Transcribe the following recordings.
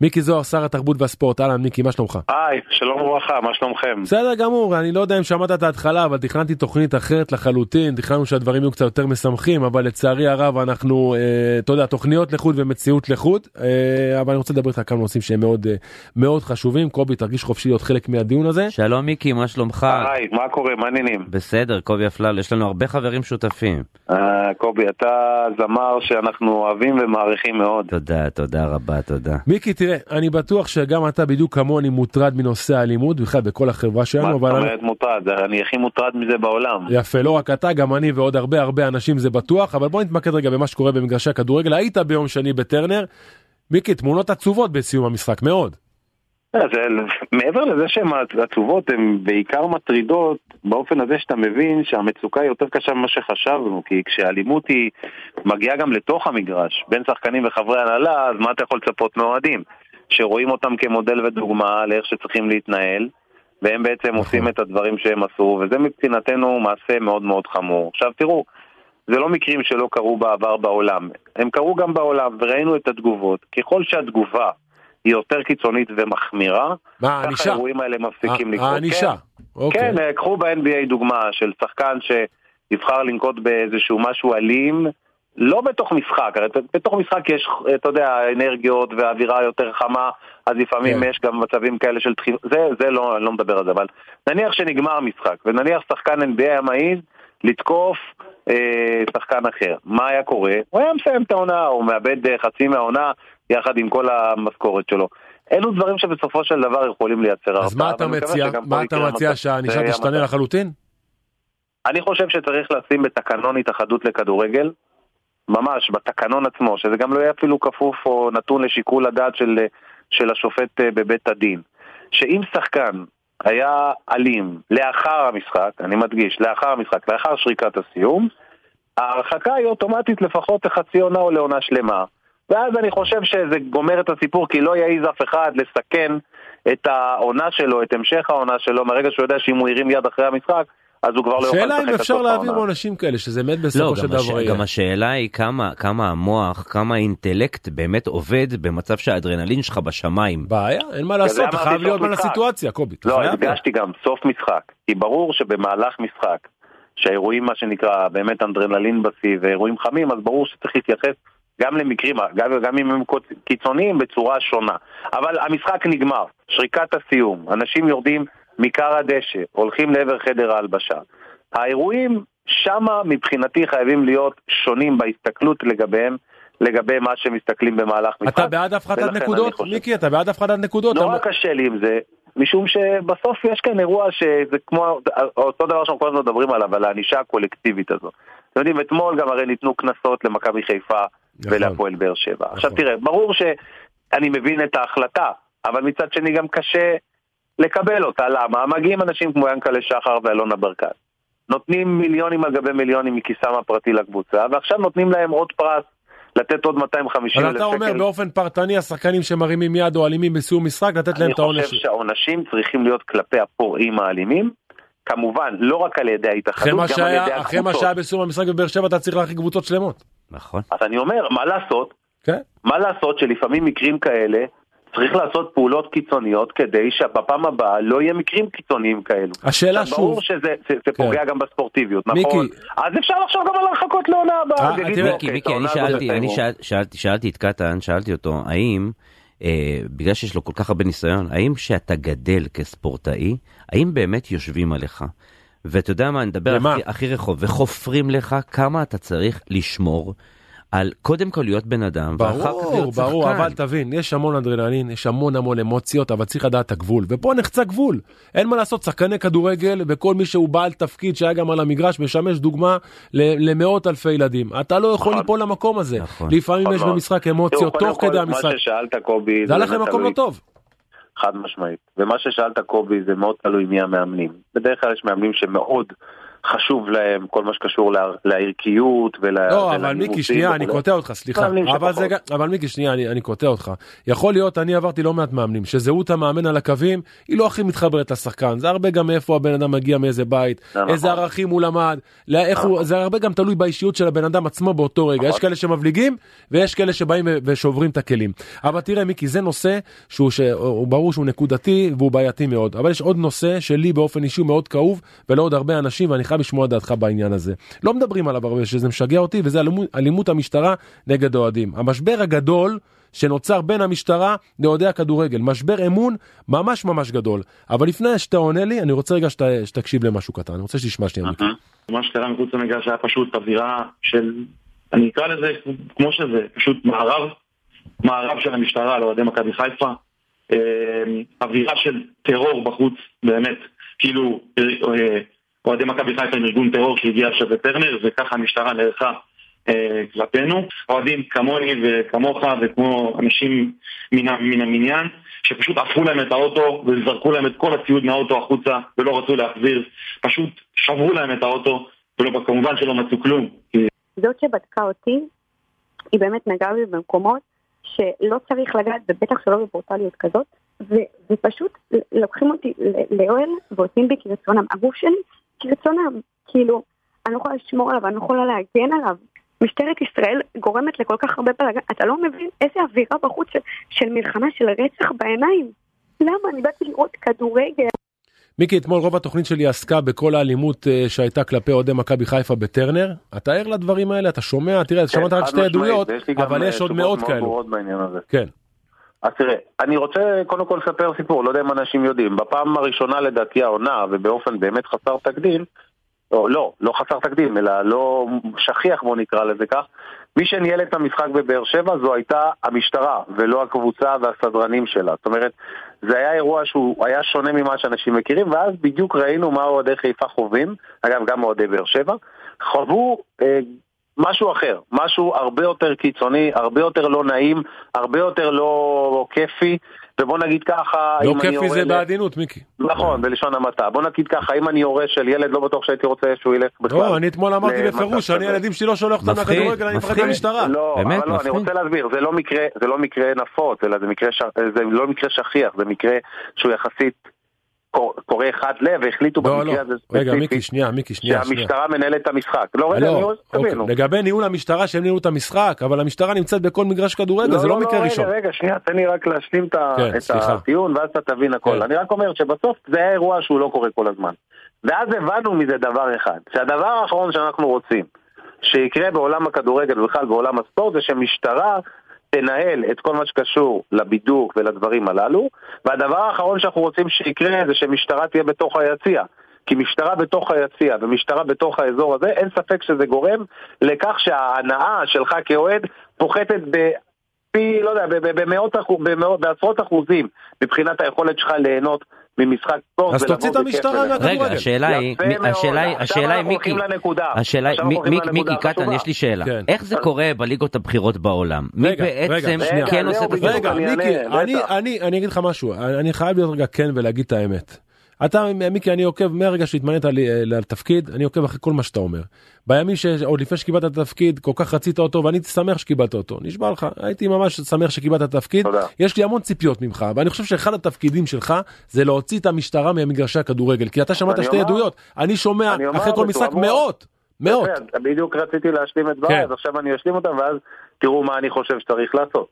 מיקי זוהר, שר התרבות והספורט, אהלן מיקי, מה שלומך? היי, שלום וברכה, מה שלומכם? בסדר גמור, אני לא יודע אם שמעת את ההתחלה, אבל תכננתי תוכנית אחרת לחלוטין, תכננו שהדברים יהיו קצת יותר משמחים, אבל לצערי הרב אנחנו, אה, אתה יודע, תוכניות לחוד ומציאות לחוד, אה, אבל אני רוצה לדבר איתך כמה נושאים שהם מאוד אה, מאוד חשובים, קובי תרגיש חופשי להיות חלק מהדיון הזה. שלום מיקי, מה שלומך? היי, מה קורה, מה העניינים? בסדר, קובי אפלל, יש לנו הרבה חברים שותפים. אה, קובי, אתה זמר שאנחנו אוהבים ומעריכים מאוד. תודה, תודה רבה, תודה. מיקי, תראה, אני בטוח שגם אתה בדיוק כמוני מוטרד מנושא האלימות, בכלל בכל החברה שלנו, מה זאת אבל... אומרת מוטרד? אני הכי מוטרד מזה בעולם. יפה, לא רק אתה, גם אני ועוד הרבה הרבה אנשים זה בטוח, אבל בוא נתמקד רגע במה שקורה במגרשי הכדורגל. היית ביום שני בטרנר, מיקי, תמונות עצובות בסיום המשחק, מאוד. אה, זה, מעבר לזה שהן עצובות, הן בעיקר מטרידות באופן הזה שאתה מבין שהמצוקה היא יותר קשה ממה שחשבנו, כי כשהאלימות היא מגיעה גם לתוך המגרש, בין שחקנים וחברי הנהלה, אז מה אתה יכול לצפות מאוהדים? שרואים אותם כמודל ודוגמה לאיך שצריכים להתנהל, והם בעצם נכון. עושים את הדברים שהם עשו, וזה מבחינתנו מעשה מאוד מאוד חמור. עכשיו תראו, זה לא מקרים שלא קרו בעבר בעולם, הם קרו גם בעולם, וראינו את התגובות. ככל שהתגובה היא יותר קיצונית ומחמירה, מה, ככה הענישה? האירועים האלה מפסיקים לקרות. הענישה. אוקיי. כן, אה, קחו ב-NBA דוגמה של שחקן שיבחר לנקוט באיזשהו משהו אלים, לא בתוך משחק, הרי בתוך משחק יש, אתה יודע, אנרגיות ואווירה יותר חמה, אז לפעמים כן. יש גם מצבים כאלה של דחיפות, זה, זה לא, אני לא מדבר על זה, אבל נניח שנגמר המשחק, ונניח שחקן NBA היה מעז לתקוף אה, שחקן אחר, מה היה קורה? הוא היה מסיים את העונה, הוא מאבד אה, חצי מהעונה יחד עם כל המשכורת שלו. אלו דברים שבסופו של דבר יכולים לייצר הרתעה. אז מה אתה מציע? מה אתה מציע. שהענישה תשתנה. לחלוטין? אני חושב שצריך לשים בתקנון התאחדות לכדורגל, ממש, בתקנון עצמו, שזה גם לא יהיה אפילו כפוף או נתון לשיקול הדעת של, של השופט אה, בבית הדין. שאם שחקן היה אלים לאחר המשחק, אני מדגיש, לאחר המשחק, לאחר שריקת הסיום, ההרחקה היא אוטומטית לפחות לחצי עונה או לעונה שלמה. ואז אני חושב שזה גומר את הסיפור, כי לא יעז אף אחד לסכן את העונה שלו, את המשך העונה שלו, מהרגע שהוא יודע שאם הוא הרים יד אחרי המשחק, אז הוא כבר לא יוכל לשחק שאלה עד אם אפשר להעביר. עונשים כאלה, שזה באמת לא, בסופו של גם, הש... דבר יהיה. גם השאלה היא כמה, כמה המוח, כמה האינטלקט באמת עובד במצב שהאדרנלין שלך בשמיים. בעיה, אין מה לעשות, אתה אמרתי חייב להיות על. הסיטואציה, קובי. לא. הדגשתי גם סוף משחק. כי ברור שבמהלך משחק, שהאירועים מה שנקרא באמת אנדרנלין בשיא ואירועים חמים, אז ברור שצריך להתייחס גם למקרים, גם, גם אם הם קיצוניים בצורה שונה. אבל המשחק נגמר, שריקת הסיום, אנשים יורדים מכר הדשא, הולכים לעבר חדר ההלבשה. האירועים שמה מבחינתי חייבים להיות שונים בהסתכלות לגביהם, לגבי מה שמסתכלים במהלך משחק. אתה בעד הפחתת נקודות? מיקי, אתה בעד הפחתת נקודות? נורא אתה- קשה לי עם זה, משום שבסוף יש כאן אירוע שזה כמו אותו דבר שאנחנו כל הזמן מדברים עליו, על הענישה הקולקטיבית הזו. אתם יודעים, אתמול גם הרי ניתנו קנסות למכבי חיפה נכון. ולהפועל באר שבע. עכשיו תראה, ברור שאני מבין את ההחלטה, אבל מצד שני גם קשה לקבל אותה. למה? מגיעים אנשים כמו ינקלה שחר ואלונה ברקת. נותנים מיליונים על גבי מיליונים מכיסם הפרטי לקבוצה, ועכשיו נותנים להם עוד פרס, לתת עוד 250 אבל אלף אתה אומר שקל. באופן פרטני, השחקנים שמרימים יד או אלימים בסיום משחק, לתת להם אני את העונש. חושב שהעונשים צריכים להיות כלפי הפורעים האלימים, כמובן, לא רק על ידי ההתאחדות, גם על שהיה, ידי אחרי מה הקבוצות. שהיה בסיום המשחק בבאר שבע, אתה צריך להרחיק קבוצות שלמות. נכון. אז אני אומר, מה לעשות? כן? מה לעשות שלפעמים מקרים כאלה, צריך לעשות פעולות קיצוניות כדי שבפעם הבאה לא יהיה מקרים קיצוניים כאלו. השאלה עכשיו, ברור שוב, שזה זה, זה פוגע גם בספורטיביות, נכון? מיקי. אז אפשר לחשוב גם על הרחקות לעונה הבאה. אה, תראה, מיקי, אוקיי, מיקי, אני שאלתי, אני שאלתי, שאלתי את קטן, שאלתי אותו, האם, אה, בגלל שיש לו כל כך הרבה ניסיון, האם כשאתה גדל כספורטאי, האם באמת יושבים עליך? ואתה יודע מה, אני מדבר? הכי, הכי רחוב, וחופרים לך כמה אתה צריך לשמור על קודם כל להיות בן אדם, ואחר כך ברור, להיות ברור, שחקן. אבל תבין, יש המון אדרנלין, יש המון המון אמוציות, אבל צריך לדעת את הגבול, ופה נחצה גבול. אין מה לעשות, שחקני כדורגל וכל מי שהוא בעל תפקיד שהיה גם על המגרש, משמש דוגמה ל- למאות אלפי ילדים. אתה לא יכול נכון. ליפול למקום הזה. נכון. לפעמים נכון יש. במשחק אמוציות תוך כל, כדי המשחק. מה ששאלת קובי, זה הלך למקום לא טוב. חד משמעית. ומה ששאלת קובי זה מאוד תלוי מי המאמנים. בדרך כלל יש מאמנים שמאוד חשוב להם כל מה שקשור לערכיות ול... לא, אבל מיקי, שנייה, אני קוטע אותך, סליחה. אבל, זה, אבל מיקי, שנייה, אני, אני קוטע אותך. יכול להיות, אני עברתי לא מעט מאמנים, שזהות המאמן על הקווים היא לא הכי מתחברת לשחקן. זה הרבה גם מאיפה הבן אדם מגיע, מאיזה בית, איזה נכון. ערכים הוא למד, איך הוא, זה הרבה גם תלוי באישיות של הבן אדם עצמו באותו רגע. יש נכון. כאלה שמבליגים, ויש כאלה שבאים ושוברים את הכלים. אבל תראה, מיקי, זה נושא שהוא, שהוא ברור שהוא נקודתי והוא בעייתי מאוד. אבל יש עוד נושא שלי באופן אישי מאוד כאוב, ולעוד הרבה אנשים, ואני חייב לשמוע דעתך בעניין הזה. לא מדברים עליו הרבה, שזה משגע אותי, וזה אלימות, אלימות המשטרה נגד אוהדים. המשבר הגדול שנוצר בין המשטרה לאוהדי הכדורגל, משבר אמון ממש ממש גדול. אבל לפני שאתה עונה לי, אני רוצה רגע שת, שתקשיב למשהו קטן, אני רוצה שתשמע שנייה. מה שקרה מחוץ למגרש היה פשוט אווירה של, אני אקרא לזה כמו שזה, פשוט מערב, מערב של המשטרה לאוהדי מכבי חיפה. אה, אווירה של טרור בחוץ, באמת. כאילו, אה, אוהדי מכבי חיפה עם ארגון טרור שהגיע עכשיו לטרנר, וככה המשטרה נערכה אה, כלפינו. אוהדים כמוני וכמוך וכמו אנשים מן, מן המניין, שפשוט עפו להם את האוטו וזרקו להם את כל הציוד מהאוטו החוצה ולא רצו להחזיר, פשוט שברו להם את האוטו, וכמובן שלא מצאו כלום. זאת שבדקה אותי, היא באמת נגעה בי במקומות שלא צריך לגעת, ובטח שלא בברוטליות כזאת, ופשוט לוקחים אותי לאוהל ועושים בי כרצונם. הגוף שלי כרצונם. כאילו, אני לא יכולה לשמור עליו, אני לא יכולה להגן עליו. משטרת ישראל גורמת לכל כך הרבה בלאגן, אתה לא מבין איזה אווירה בחוץ של, של מלחמה, של רצח בעיניים. למה? אני באתי לראות כדורגל. מיקי, אתמול רוב התוכנית שלי עסקה בכל האלימות uh, שהייתה כלפי אוהדי מכבי חיפה בטרנר. אתה ער לדברים האלה? אתה שומע? תראה, כן, שמעת רק שתי עדויות, אבל יש עוד מאות כאלו. כן. אז תראה, אני רוצה קודם כל לספר סיפור, לא יודע אם אנשים יודעים. בפעם הראשונה לדעתי העונה, ובאופן באמת חסר תקדים, או לא, לא חסר תקדים, אלא לא שכיח בוא נקרא לזה כך, מי שניהל את המשחק בבאר שבע זו הייתה המשטרה, ולא הקבוצה והסדרנים שלה. זאת אומרת, זה היה אירוע שהוא היה שונה ממה שאנשים מכירים, ואז בדיוק ראינו מה אוהדי חיפה חווים, אגב גם אוהדי באר שבע, חוו אה, משהו אחר, משהו הרבה יותר קיצוני, הרבה יותר לא נעים, הרבה יותר לא כיפי, ובוא נגיד ככה, לא כיפי זה ל... בעדינות, מיקי. נכון, בלשון המעטה. בוא נגיד ככה, אם אני הורה של ילד, לא בטוח שהייתי רוצה שהוא ילך בכלל. לא, אני אתמול אמרתי בפירוש שאני הילדים שלי לא שולח אותם מהכדורגל, אני מפחד מהמשטרה. לא, באמת, אבל לא, אני רוצה להסביר, זה לא מקרה, זה לא מקרה נפוץ, אלא זה מקרה, זה לא מקרה שכיח, זה מקרה שהוא יחסית קורא אחד לב, והחליטו לא, במקרה לא. הזה ספציפית. רגע, מיקי, שנייה, מיקי, שנייה. שהמשטרה מנהלת את המשחק. לא, רגע, לא, אוקיי. לגבי ניהול המשטרה, שהם ניהלו את המשחק, אבל המשטרה נמצאת בכל מגרש כדורגל, לא, זה לא, לא מקרה לא, ראשון. רגע, רגע, שנייה, תן לי רק להשלים כן, את הטיעון, ואז אתה תבין הכל. כן. אני רק אומר שבסוף זה היה אירוע שהוא לא קורה כל הזמן. ואז הבנו מזה דבר אחד, שהדבר האחרון שאנחנו רוצים, שיקרה בעולם הכדורגל ובכלל בעולם הספורט, זה שמשטרה תנהל את כל מה שקשור לבידוק ולדברים הללו, והדבר האחרון שאנחנו רוצים שיקרה זה שמשטרה תהיה בתוך היציע. כי משטרה בתוך היציע ומשטרה בתוך האזור הזה, אין ספק שזה גורם לכך שההנאה שלך כאוהד פוחתת בפי, לא יודע, במאות, במאות, בעשרות אחוזים מבחינת היכולת שלך ליהנות ממשחק ספורט. אז תוציא את המשטרה מהכדורגל. רגע, השאלה היא, השאלה היא, השאלה היא מיקי, השאלה היא, מיקי קטן, יש לי שאלה. כן. איך זה קורה בליגות הבכירות בעולם? מי בעצם כן עושה את זה? רגע, מיקי, אני אגיד לך משהו, אני חייב להיות רגע כן ולהגיד את האמת. אתה מיקי אני עוקב מהרגע שהתמנית לתפקיד אני עוקב אחרי כל מה שאתה אומר. בימים שעוד לפני שקיבלת את התפקיד כל כך רצית אותו ואני שמח שקיבלת אותו נשבע לך הייתי ממש שמח שקיבלת את התפקיד תודה. יש לי המון ציפיות ממך ואני חושב שאחד התפקידים שלך זה להוציא את המשטרה ממגרשי הכדורגל כי אתה שמעת שתי עדויות אני שומע אחרי כל משחק מאות. מאות. בדיוק רציתי להשלים את דבריי, אז עכשיו אני אשלים אותם ואז תראו מה אני חושב שצריך לעשות.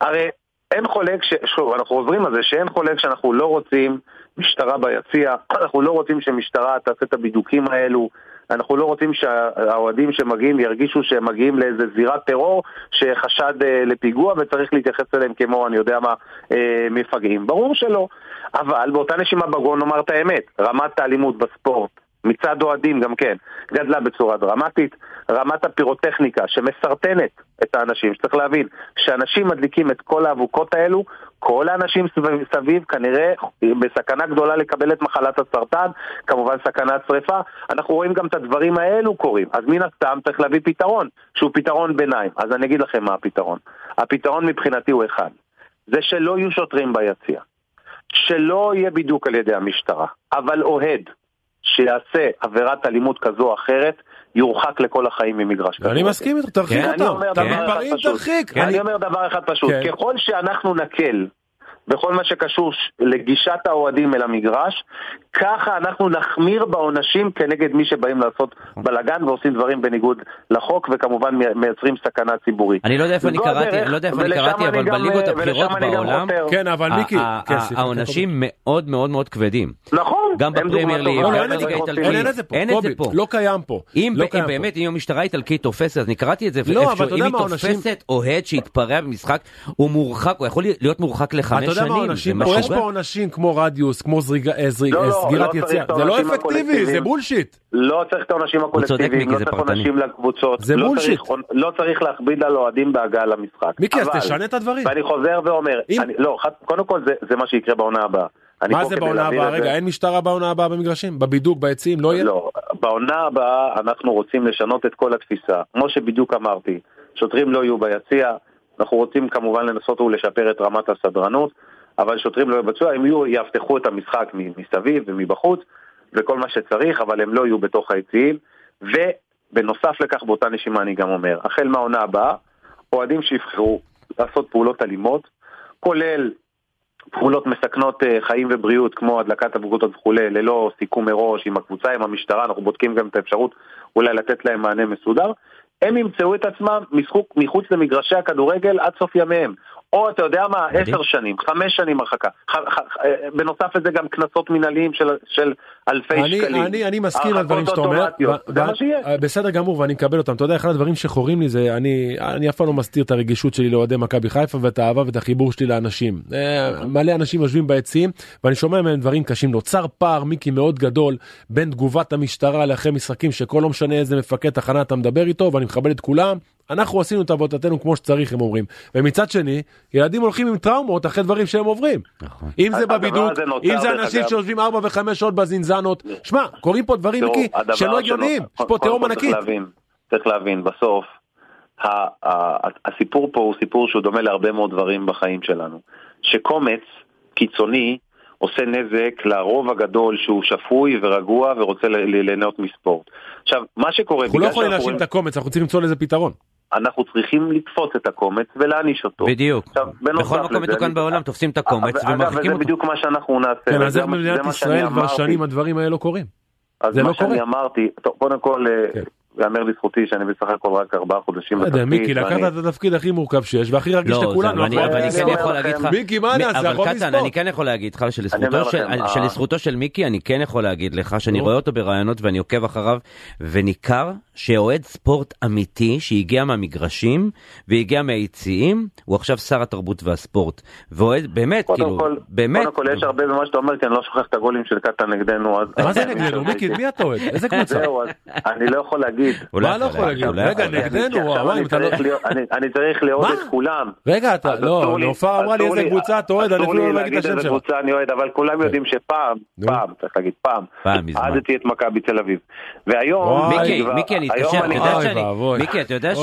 הרי אין חולק, ש... שוב, אנחנו חוזרים על זה שאין חולק שאנחנו לא רוצים משטרה ביציע, אנחנו לא רוצים שמשטרה תעשה את הבידוקים האלו, אנחנו לא רוצים שהאוהדים שמגיעים ירגישו שהם מגיעים לאיזה זירת טרור שחשד אה, לפיגוע וצריך להתייחס אליהם כמו, אני יודע מה, אה, מפגעים. ברור שלא. אבל באותה נשימה בגון נאמר את האמת, רמת האלימות בספורט מצד אוהדים גם כן, גדלה בצורה דרמטית. רמת הפירוטכניקה שמסרטנת את האנשים, שצריך להבין, כשאנשים מדליקים את כל האבוקות האלו, כל האנשים סביב, כנראה בסכנה גדולה לקבל את מחלת הסרטן, כמובן סכנת שרפה. אנחנו רואים גם את הדברים האלו קורים, אז מן הסתם צריך להביא פתרון, שהוא פתרון ביניים. אז אני אגיד לכם מה הפתרון. הפתרון מבחינתי הוא אחד, זה שלא יהיו שוטרים ביציע, שלא יהיה בידוק על ידי המשטרה, אבל אוהד, שיעשה עבירת אלימות כזו או אחרת, יורחק לכל החיים ממגרש אני כדורגל. מסכים איתך, תרחיק כן, אני. אומר דבר אחד פשוט. אני אני- אומר דבר אחד פשוט, כן. ככל שאנחנו נקל בכל מה שקשור לגישת האוהדים אל המגרש, ככה אנחנו נחמיר בעונשים כנגד מי שבאים לעשות בלאגן ועושים דברים בניגוד לחוק, וכמובן מי- מייצרים סכנה ציבורית. אני לא יודע איפה אני קראתי, אני לא יודע איפה אני קראתי, אבל בליגות אה, הבכירות בעולם. כן, אבל מיקי, כן, העונשים מאוד מאוד מאוד כבדים. נכון, גם בפרמייר ליג, טובה. לא, לא, גם בליגה האיטלקית. אין את זה פה. לא קיים פה. אם לא. באמת, אם המשטרה האיטלקית תופסת, אז אני קראתי את זה, לא, אם היא תופסת אוהד שהתפרע במשחק, הוא מורחק, הוא יכול להיות מורחק לחמש יודע מה. העונשים פה? יש. פה עונשים כמו רדיוס, כמו זריגה- אה, זריג- לא, אה, לא, סגירת לא יציע. זה לא אפקטיבי, זה. bullshit. לא צריך את העונשים הקולקטיביים, לא צריך. עונשים לקבוצות, זה לא bullshit. צריך- לא צריך להכביד על אוהדים בהגעה למשחק. מיקי, אז תשנה את הדברים. ואני חוזר ואומר, אם- אני, לא, חד- קודם כל זה, זה מה שיקרה בעונה הבאה. מה זה בעונה הבאה? רגע, אין משטרה בעונה הבאה במגרשים? בבידוק, ביציעים, לא יהיה? לא, בעונה הבאה אנחנו רוצים לשנות את כל התפיסה. כמו שבדיוק אמרתי, שוטרים לא יהיו ביציע, אנחנו רוצים כמובן לנסות ולשפר את רמת הסדרנות, אבל שוטרים לא יבצעו, הם יהיו, יאבטחו את המשחק מסביב ומבחוץ, וכל מה שצריך, אבל הם לא יהיו בתוך היציעים. ובנוסף לכך, באותה נשימה אני גם אומר, החל מהעונה הבאה, אוהדים שיבחרו לעשות פעולות אלימות, כולל פעולות מסכנות אה, חיים ובריאות כמו הדלקת אבוקות וכולי, ללא סיכום מראש עם הקבוצה, עם המשטרה, אנחנו בודקים גם את האפשרות אולי לתת להם מענה מסודר, הם ימצאו את עצמם מחוץ למגרשי הכדורגל עד סוף ימיהם. או אתה יודע מה. עשר שנים, חמש שנים הרחקה. ח, ח, אה, בנוסף לזה גם קנסות מנהליים של, של אלפי אני, שקלים. אני, אני מסכים לדברים שאתה אומר, זה מה שיהיה. אה, בסדר גמור ואני מקבל אותם, אתה יודע אחד הדברים שחורים לי זה אני אני אף פעם לא מסתיר את הרגישות שלי לאוהדי מכבי חיפה ואת האהבה ואת החיבור שלי לאנשים. אה, מלא אנשים יושבים ביציעים ואני שומע מהם דברים קשים, נוצר פער מיקי מאוד גדול בין תגובת המשטרה לאחרי משחקים שכל לא משנה איזה מפקד תחנה אתה מדבר איתו ואני מכבד את כולם. אנחנו עשינו את עבודתנו כמו שצריך הם אומרים ומצד שני ילדים הולכים עם טראומות אחרי דברים שהם עוברים נכון. אם זה נוצר, אם זה אנשים אגב. שיושבים 4 ו-5 שעות בזינזנות שמע קורים פה דברים מיקי הדבר שלא הגיוניים יש פה תהום ענקית. צריך להבין, בסוף, ה- ה- הסיפור פה הוא סיפור שהוא דומה להרבה מאוד דברים בחיים שלנו. שקומץ קיצוני עושה נזק לרוב הגדול שהוא שפוי ורגוע ורוצה ל- ל- ליהנות מספורט. עכשיו, מה שקורה, אנחנו לא יכולים להאשים את הקומץ אנחנו צריכים למצוא לזה פתרון. אנחנו צריכים לתפוס את הקומץ ולהעניש אותו. בדיוק. עכשיו, בכל מקום מתוקן אני- בעולם תופסים את הקומץ אגב, ומרחיקים וזה אותו. בדיוק מה שאנחנו נעשה. כן, אז זה איך מה- במדינת ישראל כבר. שנים הדברים האלו קורים. אז זה מה לא שאני קורה. אמרתי, טוב, קודם כל, כן. יאמר לזכותי שאני בסך הכל רק ארבעה חודשים לא יודע, מיקי לקחת את התפקיד הכי מורכב שיש והכי רגיש לא, זה- לכולנו. אבל אני אבל אני אני כן יכול להגיד לך, מיקי, מה נעשה? אבל הרוב קטן. אני כן יכול להגיד לך שלזכותו של- מיקי אני כן יכול להגיד לך שאני. רואה אותו בראיונות ואני עוקב אחריו וניכר שאוהד ספורט אמיתי שהגיע מהמגרשים והגיע מהיציעים הוא עכשיו שר התרבות והספורט ואוהד באמת כאילו באמת קודם כל יש הרבה במה שאתה אומר, כי אני לא שוכח את הגולים של קטן נגדנו. אז- מה זה נגדנו? מיקי, מי אתה אוהד? איזה קבוצה? זהו, אז אני לא יכול להגיד. לא מה לא יכול להגיד? רגע, להגיד. נגדנו, וואי, אתה לא... אני- צריך לאהוד מה? את כולם. רגע, אתה, לא, נופר אמרה לי איזה קבוצה אתה אוהד, אני אפילו לא אגיד את להגיד השם שלה. קבוצה אני אוהד, אבל כולם יודעים שפעם. פעם, צריך להגיד פעם, פעם מזמן. אהדתי את מכבי תל אביב. והיום. מיקי, מיקי, אני אתקשר, אתה יודע שאני. מיקי, אתה יודע ש...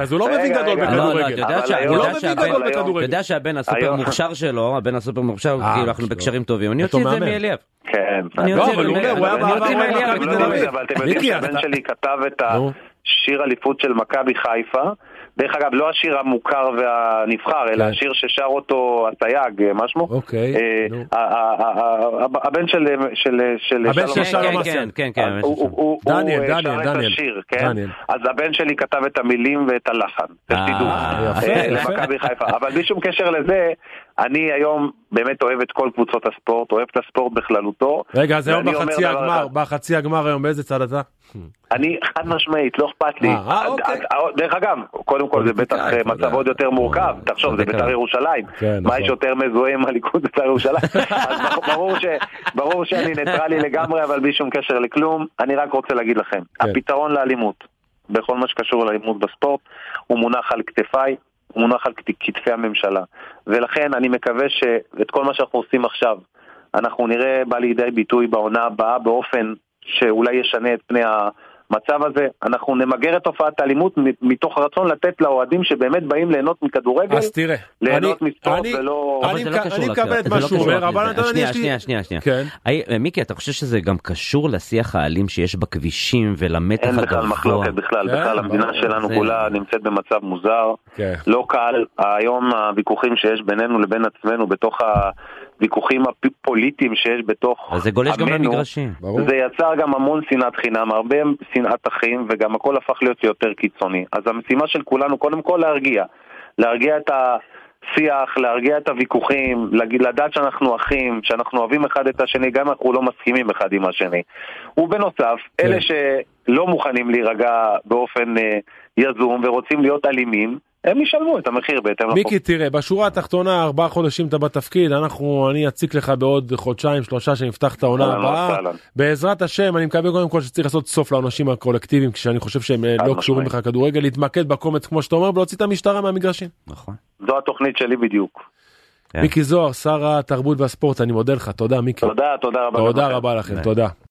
אז הוא לא מבין גדול רגע. לא, לא, אתה בכדורגל. יודע אתה שהבן- בכדורגל. הסופר מוכשר שלו, הבן הסופר מוכשר, אה, כאילו אנחנו. בקשרים טובים, אני אוציא את זה. מאליאב. כן. לא, אבל הוא אומר, הוא היה בעבר אוציא אוהד מאליאב מכבי את תל. אביב. אבל אתם יודעים שהבן שלי כתב את. השיר אליפות של מכבי חיפה. דרך אגב, לא השיר המוכר והנבחר, אלא כן. השיר ששר אותו הסייג, אה, מה שמו? אוקיי, אה, נו. הבן של של של הבן שלום של כן, שלום כן, אסיאן. כן, כן, הוא- דניאל, הוא, אה, דניאל, שר את דניאל. השיר, כן? דניאל. אז הבן שלי כתב את המילים ואת הלחן, אה, שתדעו. אה. למכבי חיפה. אבל בלי שום קשר לזה, אני היום באמת אוהב את כל קבוצות הספורט, אוהב את הספורט בכללותו. רגע, אז היום בחצי הגמר, בחצי הגמר היום באיזה צד אתה? אני חד משמעית, לא אכפת לי. אה, אה, אוקיי. אה, דרך אגב, קודם כל זה בטח אתה יודע. מצב עוד יותר מורכב. תחשוב, זה בית"ר. ירושלים. כן, מה נכון. יש יותר מזוהה עם הליכוד בית"ר ירושלים? אז ברור- שאני ניטרלי לגמרי, אבל בלי שום קשר לכלום. אני רק רוצה להגיד לכם, כן. הפתרון לאלימות, בכל מה שקשור לאלימות בספורט, הוא מונח על כתפיי. הוא מונח על כת- כתפי הממשלה. ולכן אני מקווה שאת כל מה שאנחנו עושים עכשיו, אנחנו נראה בא לידי ביטוי בעונה הבאה באופן שאולי ישנה את פני המצב הזה, אנחנו נמגר את תופעת האלימות מתוך רצון לתת לאוהדים שבאמת באים ליהנות מכדורגל, אז תראה, ליהנות אני- מספורט אני- ולא... אני אבל זה לא מקבל- אני מקבל את מה לא שהוא אומר. אבל אתה יודע, שנייה, יש לי- שנייה, שנייה, שנייה. כן. היי, מיקי, אתה חושב שזה גם קשור לשיח האלים שיש בכבישים ולמתח אין בכלל הגבוה? מחלוקת בכלל, כן, בכלל המדינה. שלנו כולה נמצאת במצב מוזר, כן. לא קל, היום הוויכוחים שיש בינינו לבין עצמנו בתוך הוויכוחים הפוליטיים שיש בתוך אז זה גולש גם עמנו, למגרשים. ברור. זה יצר גם המון שנאת חינם, הרבה שנאת אחים, וגם הכל הפך להיות יותר קיצוני. אז המשימה של כולנו, קודם כל להרגיע. להרגיע את השיח, להרגיע את הוויכוחים, לדעת שאנחנו אחים, שאנחנו אוהבים אחד את השני, גם אם אנחנו לא מסכימים אחד עם השני. ובנוסף, כן. אלה שלא מוכנים להירגע באופן אה, יזום ורוצים להיות אלימים, הם ישלמו את המחיר בהתאם לחוק. מיקי תראה בשורה התחתונה ארבעה חודשים אתה בתפקיד אנחנו אני אציק לך בעוד חודשיים שלושה שנפתח את העונה הבאה. בעזרת השם אני מקווה קודם כל שצריך לעשות סוף לעונשים הקולקטיביים כשאני חושב שהם אה, לא קשורים. בכלל לכדורגל להתמקד בקומץ כמו שאתה אומר ולהוציא את המשטרה מהמגרשים. נכון. זו התוכנית שלי בדיוק. כן. מיקי זוהר שר התרבות והספורט אני מודה לך תודה מיקי תודה, תודה רבה. תודה. רבה לכם. תודה.